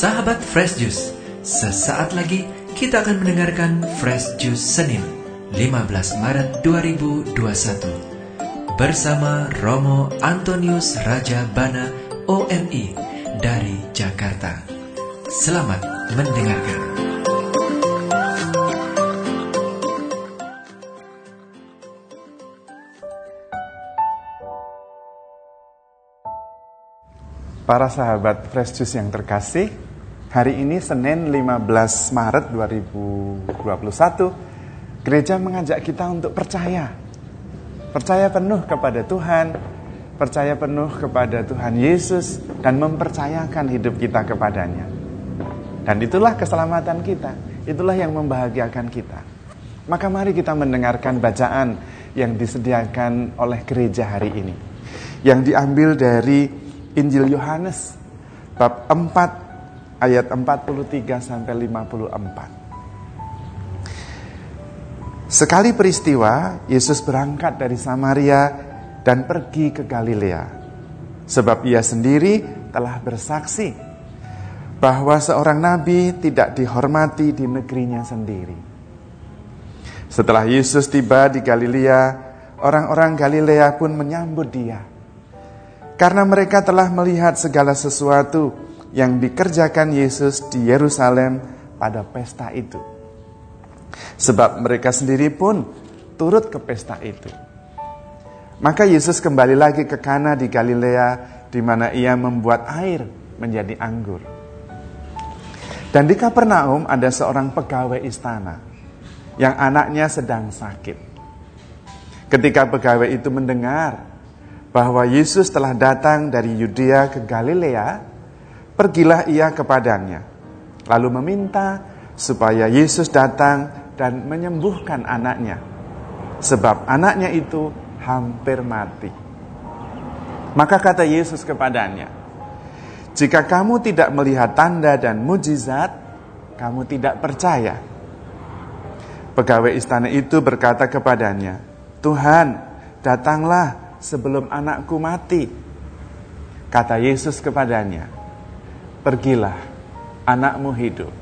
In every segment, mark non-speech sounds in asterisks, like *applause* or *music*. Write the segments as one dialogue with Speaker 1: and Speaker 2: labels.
Speaker 1: Sahabat Fresh Juice, sesaat lagi kita akan mendengarkan Fresh Juice Senin 15 Maret 2021 bersama Romo Antonius Raja Bana OMI dari Jakarta. Selamat mendengarkan.
Speaker 2: Para sahabat Fresh Juice yang terkasih, hari ini Senin 15 Maret 2021, gereja mengajak kita untuk percaya. Percaya penuh kepada Tuhan, percaya penuh kepada Tuhan Yesus, dan mempercayakan hidup kita kepadanya. Dan itulah keselamatan kita, itulah yang membahagiakan kita. Maka mari kita mendengarkan bacaan yang disediakan oleh gereja hari ini. Yang diambil dari Injil Yohanes bab 4 ayat 43 sampai 54. Sekali peristiwa Yesus berangkat dari Samaria dan pergi ke Galilea. Sebab ia sendiri telah bersaksi bahwa seorang nabi tidak dihormati di negerinya sendiri. Setelah Yesus tiba di Galilea, orang-orang Galilea pun menyambut dia karena mereka telah melihat segala sesuatu yang dikerjakan Yesus di Yerusalem pada pesta itu. Sebab mereka sendiri pun turut ke pesta itu. Maka Yesus kembali lagi ke Kana di Galilea di mana ia membuat air menjadi anggur. Dan di Kapernaum ada seorang pegawai istana yang anaknya sedang sakit. Ketika pegawai itu mendengar bahwa Yesus telah datang dari Yudea ke Galilea, pergilah ia kepadanya, lalu meminta supaya Yesus datang dan menyembuhkan anaknya, sebab anaknya itu hampir mati. Maka kata Yesus kepadanya, "Jika kamu tidak melihat tanda dan mujizat, kamu tidak percaya." Pegawai istana itu berkata kepadanya, "Tuhan, datanglah sebelum anakku mati. Kata Yesus kepadanya, pergilah, anakmu hidup.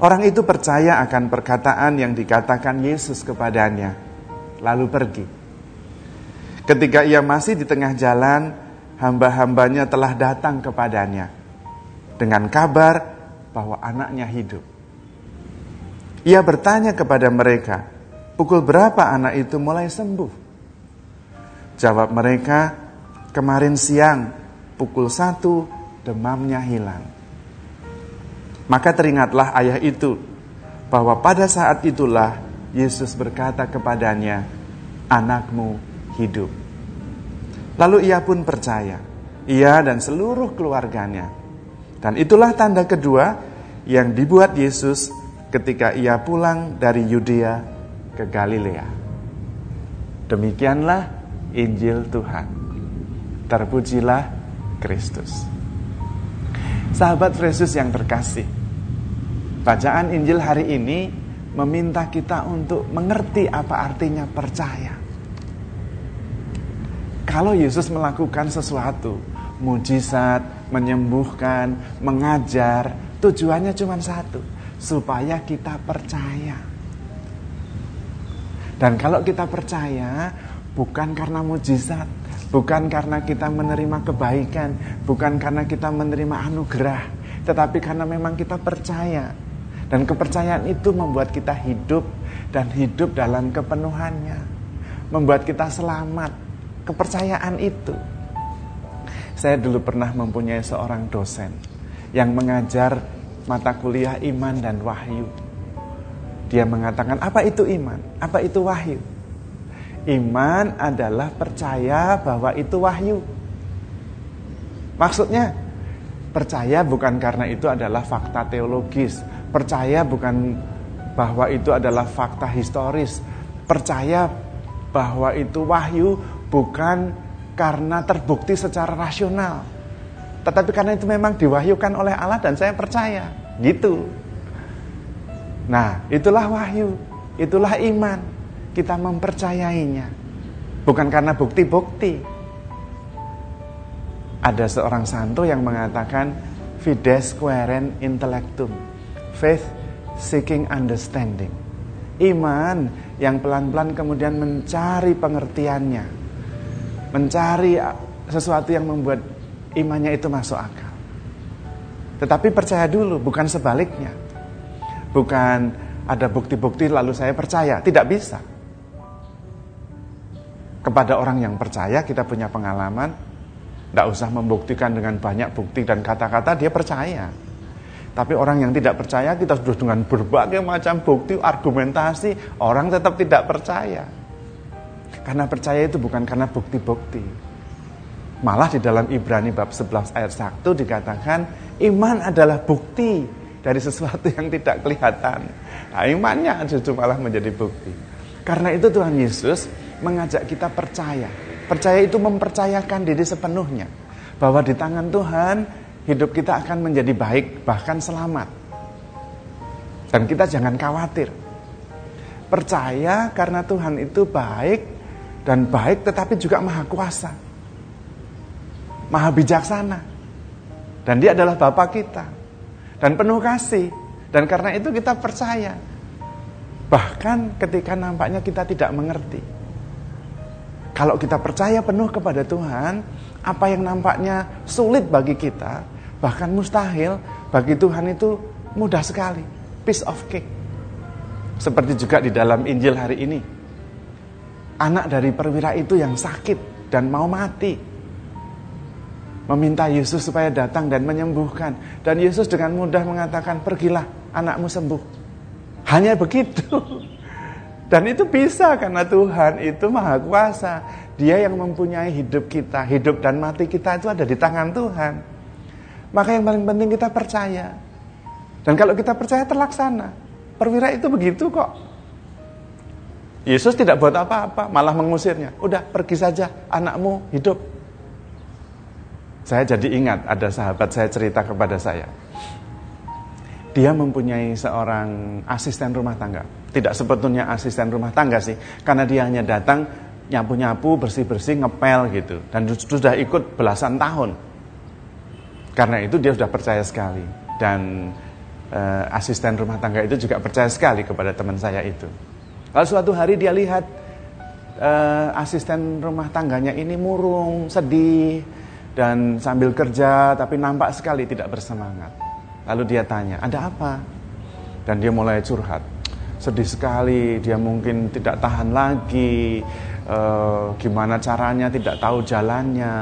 Speaker 2: Orang itu percaya akan perkataan yang dikatakan Yesus kepadanya, lalu pergi. Ketika ia masih di tengah jalan, hamba-hambanya telah datang kepadanya dengan kabar bahwa anaknya hidup. Ia bertanya kepada mereka, pukul berapa anak itu mulai sembuh? Jawab mereka, kemarin siang pukul satu demamnya hilang. Maka teringatlah ayah itu bahwa pada saat itulah Yesus berkata kepadanya, anakmu hidup. Lalu ia pun percaya, ia dan seluruh keluarganya. Dan itulah tanda kedua yang dibuat Yesus ketika ia pulang dari Yudea ke Galilea. Demikianlah Injil Tuhan. Terpujilah Kristus. Sahabat Yesus yang terkasih, bacaan Injil hari ini meminta kita untuk mengerti apa artinya percaya. Kalau Yesus melakukan sesuatu, mujizat, menyembuhkan, mengajar, tujuannya cuma satu, supaya kita percaya. Dan kalau kita percaya, bukan karena mujizat, bukan karena kita menerima kebaikan, bukan karena kita menerima anugerah, tetapi karena memang kita percaya. Dan kepercayaan itu membuat kita hidup dan hidup dalam kepenuhannya. Membuat kita selamat. Kepercayaan itu. Saya dulu pernah mempunyai seorang dosen yang mengajar mata kuliah iman dan wahyu. Dia mengatakan, apa itu iman? Apa itu wahyu? Iman adalah percaya bahwa itu wahyu. Maksudnya, percaya bukan karena itu adalah fakta teologis, percaya bukan bahwa itu adalah fakta historis, percaya bahwa itu wahyu bukan karena terbukti secara rasional, tetapi karena itu memang diwahyukan oleh Allah dan saya percaya, gitu. Nah, itulah wahyu, itulah iman kita mempercayainya. Bukan karena bukti-bukti. Ada seorang santo yang mengatakan, fides querent intellectum. Faith seeking understanding. Iman yang pelan-pelan kemudian mencari pengertiannya. Mencari sesuatu yang membuat imannya itu masuk akal. Tetapi percaya dulu, bukan sebaliknya. Bukan ada bukti-bukti lalu saya percaya, tidak bisa. Kepada orang yang percaya kita punya pengalaman, tidak usah membuktikan dengan banyak bukti dan kata-kata dia percaya. Tapi orang yang tidak percaya kita sudah dengan berbagai macam bukti, argumentasi, orang tetap tidak percaya. Karena percaya itu bukan karena bukti-bukti. Malah di dalam Ibrani bab 11 ayat 1 dikatakan iman adalah bukti dari sesuatu yang tidak kelihatan. Nah, imannya justru malah menjadi bukti. Karena itu Tuhan Yesus mengajak kita percaya. Percaya itu mempercayakan diri sepenuhnya. Bahwa di tangan Tuhan hidup kita akan menjadi baik bahkan selamat. Dan kita jangan khawatir. Percaya karena Tuhan itu baik dan baik tetapi juga maha kuasa maha bijaksana. Dan dia adalah Bapa kita. Dan penuh kasih. Dan karena itu kita percaya. Bahkan ketika nampaknya kita tidak mengerti. Kalau kita percaya penuh kepada Tuhan, apa yang nampaknya sulit bagi kita, bahkan mustahil, bagi Tuhan itu mudah sekali. Piece of cake. Seperti juga di dalam Injil hari ini. Anak dari perwira itu yang sakit dan mau mati meminta Yesus supaya datang dan menyembuhkan. Dan Yesus dengan mudah mengatakan, pergilah anakmu sembuh. Hanya begitu. Dan itu bisa karena Tuhan itu maha kuasa. Dia yang mempunyai hidup kita, hidup dan mati kita itu ada di tangan Tuhan. Maka yang paling penting kita percaya. Dan kalau kita percaya terlaksana. Perwira itu begitu kok. Yesus tidak buat apa-apa, malah mengusirnya. Udah pergi saja, anakmu hidup. Saya jadi ingat ada sahabat saya cerita kepada saya. Dia mempunyai seorang asisten rumah tangga. Tidak sebetulnya asisten rumah tangga sih, karena dia hanya datang nyapu-nyapu, bersih-bersih, ngepel gitu. Dan sudah ikut belasan tahun. Karena itu dia sudah percaya sekali. Dan e, asisten rumah tangga itu juga percaya sekali kepada teman saya itu. Lalu suatu hari dia lihat e, asisten rumah tangganya ini murung, sedih, dan sambil kerja tapi nampak sekali tidak bersemangat. Lalu dia tanya, "Ada apa?" Dan dia mulai curhat. Sedih sekali, dia mungkin tidak tahan lagi. E, gimana caranya, tidak tahu jalannya.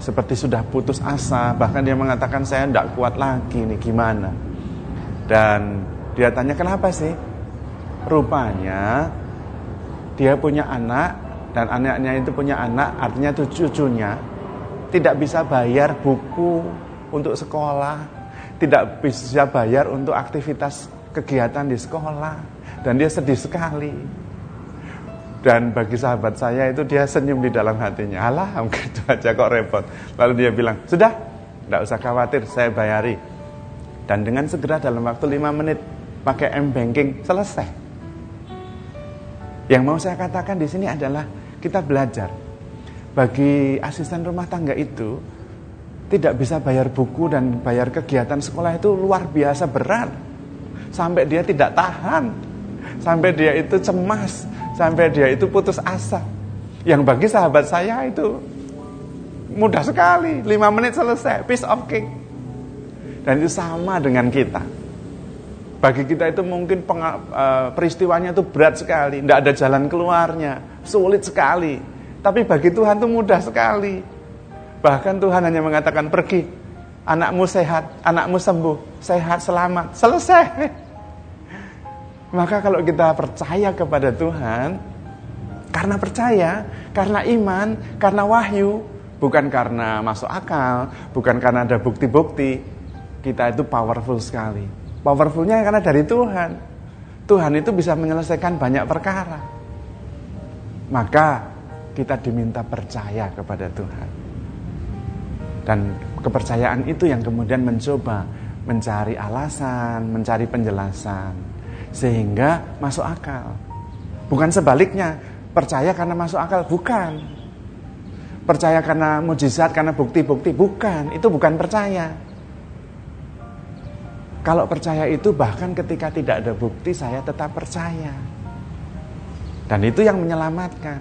Speaker 2: Seperti sudah putus asa, bahkan dia mengatakan saya tidak kuat lagi nih, gimana? Dan dia tanya, "Kenapa sih?" Rupanya dia punya anak dan anaknya itu punya anak, artinya cucunya tidak bisa bayar buku untuk sekolah, tidak bisa bayar untuk aktivitas kegiatan di sekolah, dan dia sedih sekali. Dan bagi sahabat saya itu dia senyum di dalam hatinya. Alah, *laughs* gitu aja kok repot. Lalu dia bilang, sudah, tidak usah khawatir, saya bayari. Dan dengan segera dalam waktu 5 menit pakai M-Banking, selesai. Yang mau saya katakan di sini adalah kita belajar bagi asisten rumah tangga itu tidak bisa bayar buku dan bayar kegiatan sekolah itu luar biasa berat. Sampai dia tidak tahan. Sampai dia itu cemas, sampai dia itu putus asa. Yang bagi sahabat saya itu mudah sekali, lima menit selesai, piece of cake. Dan itu sama dengan kita. Bagi kita itu mungkin uh, peristiwanya itu berat sekali, tidak ada jalan keluarnya, sulit sekali. Tapi bagi Tuhan itu mudah sekali. Bahkan Tuhan hanya mengatakan pergi. Anakmu sehat, anakmu sembuh, sehat, selamat, selesai. *laughs* Maka kalau kita percaya kepada Tuhan, karena percaya, karena iman, karena wahyu, bukan karena masuk akal, bukan karena ada bukti-bukti, kita itu powerful sekali. Powerfulnya karena dari Tuhan. Tuhan itu bisa menyelesaikan banyak perkara. Maka kita diminta percaya kepada Tuhan. Dan kepercayaan itu yang kemudian mencoba mencari alasan, mencari penjelasan sehingga masuk akal. Bukan sebaliknya, percaya karena masuk akal, bukan. Percaya karena mujizat, karena bukti-bukti, bukan. Itu bukan percaya. Kalau percaya itu bahkan ketika tidak ada bukti saya tetap percaya. Dan itu yang menyelamatkan.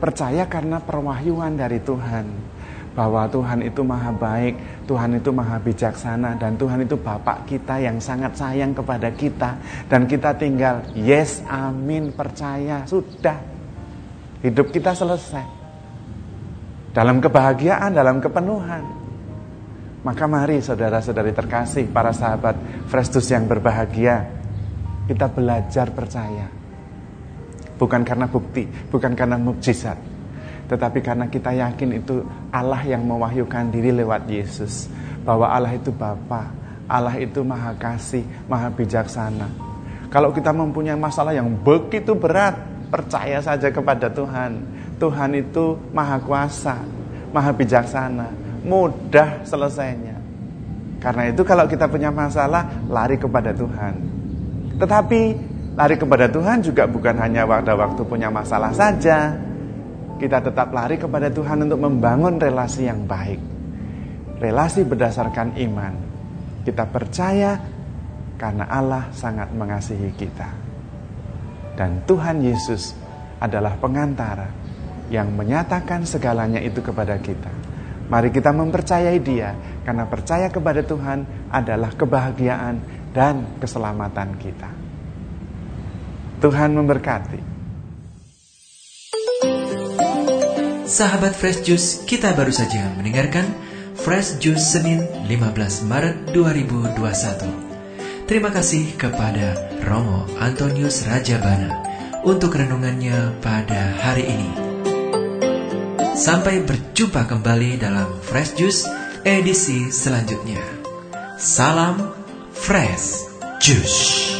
Speaker 2: Percaya karena perwahyuan dari Tuhan. Bahwa Tuhan itu maha baik, Tuhan itu maha bijaksana, dan Tuhan itu Bapak kita yang sangat sayang kepada kita. Dan kita tinggal, yes, amin, percaya, sudah. Hidup kita selesai. Dalam kebahagiaan, dalam kepenuhan. Maka mari saudara-saudari terkasih, para sahabat Frestus yang berbahagia, kita belajar percaya Bukan karena bukti, bukan karena mukjizat. Tetapi karena kita yakin itu Allah yang mewahyukan diri lewat Yesus. Bahwa Allah itu Bapa, Allah itu Maha Kasih, Maha Bijaksana. Kalau kita mempunyai masalah yang begitu berat, percaya saja kepada Tuhan. Tuhan itu Maha Kuasa, Maha Bijaksana, mudah selesainya. Karena itu kalau kita punya masalah, lari kepada Tuhan. Tetapi Lari kepada Tuhan juga bukan hanya waktu-waktu punya masalah saja. Kita tetap lari kepada Tuhan untuk membangun relasi yang baik. Relasi berdasarkan iman. Kita percaya karena Allah sangat mengasihi kita. Dan Tuhan Yesus adalah pengantara yang menyatakan segalanya itu kepada kita. Mari kita mempercayai Dia, karena percaya kepada Tuhan adalah kebahagiaan dan keselamatan kita. Tuhan memberkati.
Speaker 1: Sahabat Fresh Juice, kita baru saja mendengarkan Fresh Juice Senin 15 Maret 2021. Terima kasih kepada Romo Antonius Rajabana untuk renungannya pada hari ini. Sampai berjumpa kembali dalam Fresh Juice edisi selanjutnya. Salam Fresh Juice.